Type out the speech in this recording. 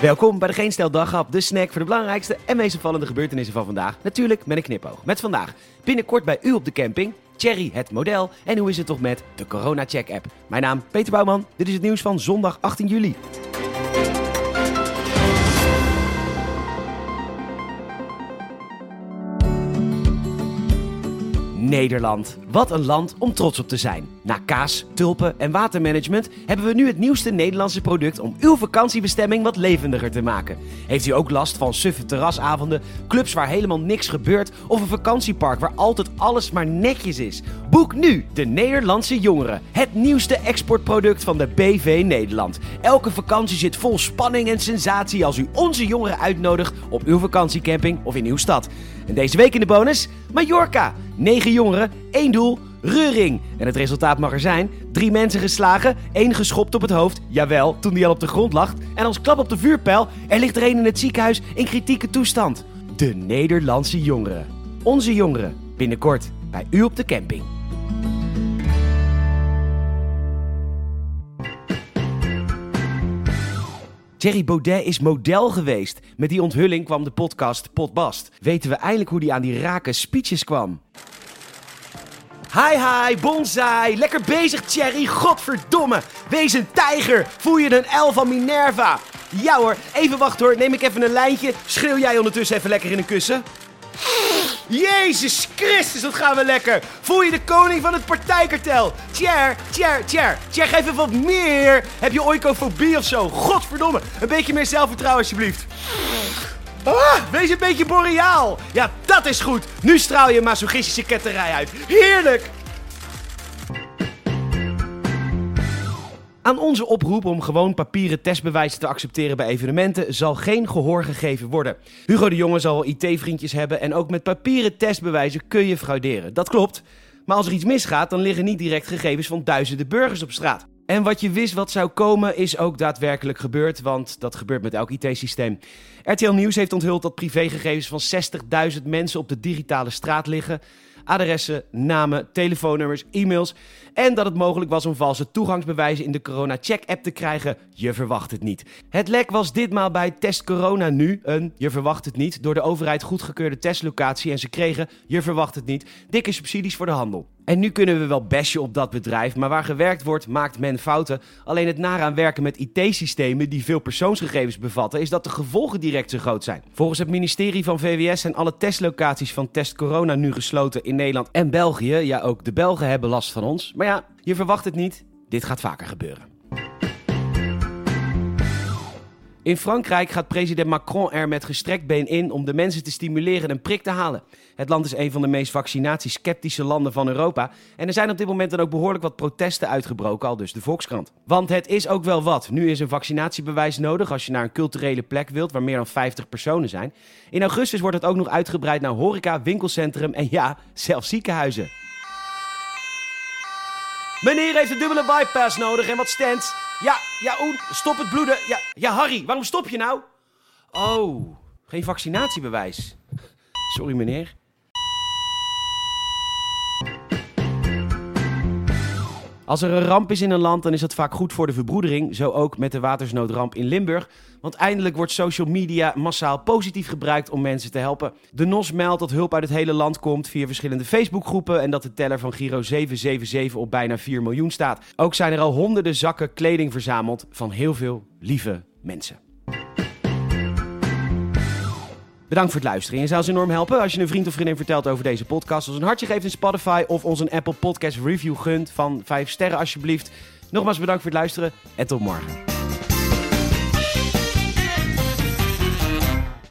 Welkom bij de Geen Stel Daghap, de snack voor de belangrijkste en meest opvallende gebeurtenissen van vandaag. Natuurlijk met een knipoog. Met vandaag binnenkort bij u op de camping, Cherry het model en hoe is het toch met de Corona Check app. Mijn naam Peter Bouwman, dit is het nieuws van zondag 18 juli. Nederland. Wat een land om trots op te zijn. Na kaas, tulpen en watermanagement hebben we nu het nieuwste Nederlandse product om uw vakantiebestemming wat levendiger te maken. Heeft u ook last van suffe terrasavonden, clubs waar helemaal niks gebeurt of een vakantiepark waar altijd alles maar netjes is? Boek nu de Nederlandse Jongeren, het nieuwste exportproduct van de BV Nederland. Elke vakantie zit vol spanning en sensatie als u onze jongeren uitnodigt op uw vakantiecamping of in uw stad. En deze week in de bonus Mallorca. 9 jongeren, één doel, reuring. En het resultaat mag er zijn. Drie mensen geslagen, één geschopt op het hoofd. Jawel, toen die al op de grond lag. En als klap op de vuurpijl, er ligt er één in het ziekenhuis in kritieke toestand. De Nederlandse jongeren. Onze jongeren. Binnenkort bij u op de camping. Thierry Baudet is model geweest. Met die onthulling kwam de podcast Potbast. Weten we eindelijk hoe die aan die rake speeches kwam. Hi hi, bonsai. Lekker bezig, Thierry. Godverdomme. Wees een tijger. Voel je een L van Minerva? Ja hoor, even wachten hoor. Neem ik even een lijntje. Schreeuw jij ondertussen even lekker in een kussen? Jezus Christus, dat gaan we lekker. Voel je de koning van het partijkartel? Tjer, tjer, tjer. Tjer, geef even wat meer. Heb je oikofobie of zo? Godverdomme. Een beetje meer zelfvertrouwen alsjeblieft. Ah, wees een beetje boreaal. Ja, dat is goed. Nu straal je masochistische ketterij uit. Heerlijk. Aan onze oproep om gewoon papieren testbewijzen te accepteren bij evenementen zal geen gehoor gegeven worden. Hugo de Jonge zal IT-vriendjes hebben en ook met papieren testbewijzen kun je frauderen. Dat klopt. Maar als er iets misgaat, dan liggen niet direct gegevens van duizenden burgers op straat. En wat je wist wat zou komen, is ook daadwerkelijk gebeurd, want dat gebeurt met elk IT-systeem. RTL Nieuws heeft onthuld dat privégegevens van 60.000 mensen op de digitale straat liggen. Adressen, namen, telefoonnummers, e-mails. En dat het mogelijk was om valse toegangsbewijzen in de Corona Check app te krijgen. Je verwacht het niet. Het lek was ditmaal bij Test Corona nu een, je verwacht het niet, door de overheid goedgekeurde testlocatie. En ze kregen, je verwacht het niet, dikke subsidies voor de handel. En nu kunnen we wel bashen op dat bedrijf, maar waar gewerkt wordt, maakt men fouten. Alleen het naraan werken met IT-systemen die veel persoonsgegevens bevatten, is dat de gevolgen direct zo groot zijn. Volgens het ministerie van VWS zijn alle testlocaties van Test Corona nu gesloten in Nederland en België. Ja, ook de Belgen hebben last van ons. Maar ja, je verwacht het niet. Dit gaat vaker gebeuren. In Frankrijk gaat president Macron er met gestrekt been in om de mensen te stimuleren een prik te halen. Het land is een van de meest vaccinatiesceptische landen van Europa. En er zijn op dit moment dan ook behoorlijk wat protesten uitgebroken, al dus de Volkskrant. Want het is ook wel wat. Nu is een vaccinatiebewijs nodig als je naar een culturele plek wilt waar meer dan 50 personen zijn. In augustus wordt het ook nog uitgebreid naar horeca, winkelcentrum en ja, zelfs ziekenhuizen. Meneer heeft een dubbele bypass nodig en wat stands. Ja, ja, stop het bloeden. Ja, ja, Harry, waarom stop je nou? Oh, geen vaccinatiebewijs. Sorry, meneer. Als er een ramp is in een land, dan is dat vaak goed voor de verbroedering. Zo ook met de watersnoodramp in Limburg. Want eindelijk wordt social media massaal positief gebruikt om mensen te helpen. De NOS meldt dat hulp uit het hele land komt via verschillende Facebookgroepen. En dat de teller van Giro 777 op bijna 4 miljoen staat. Ook zijn er al honderden zakken kleding verzameld van heel veel lieve mensen. Bedankt voor het luisteren. Je zou ons enorm helpen als je een vriend of vriendin vertelt over deze podcast. Ons een hartje geeft in Spotify of ons een Apple Podcast review gunt van 5 sterren alsjeblieft. Nogmaals bedankt voor het luisteren en tot morgen.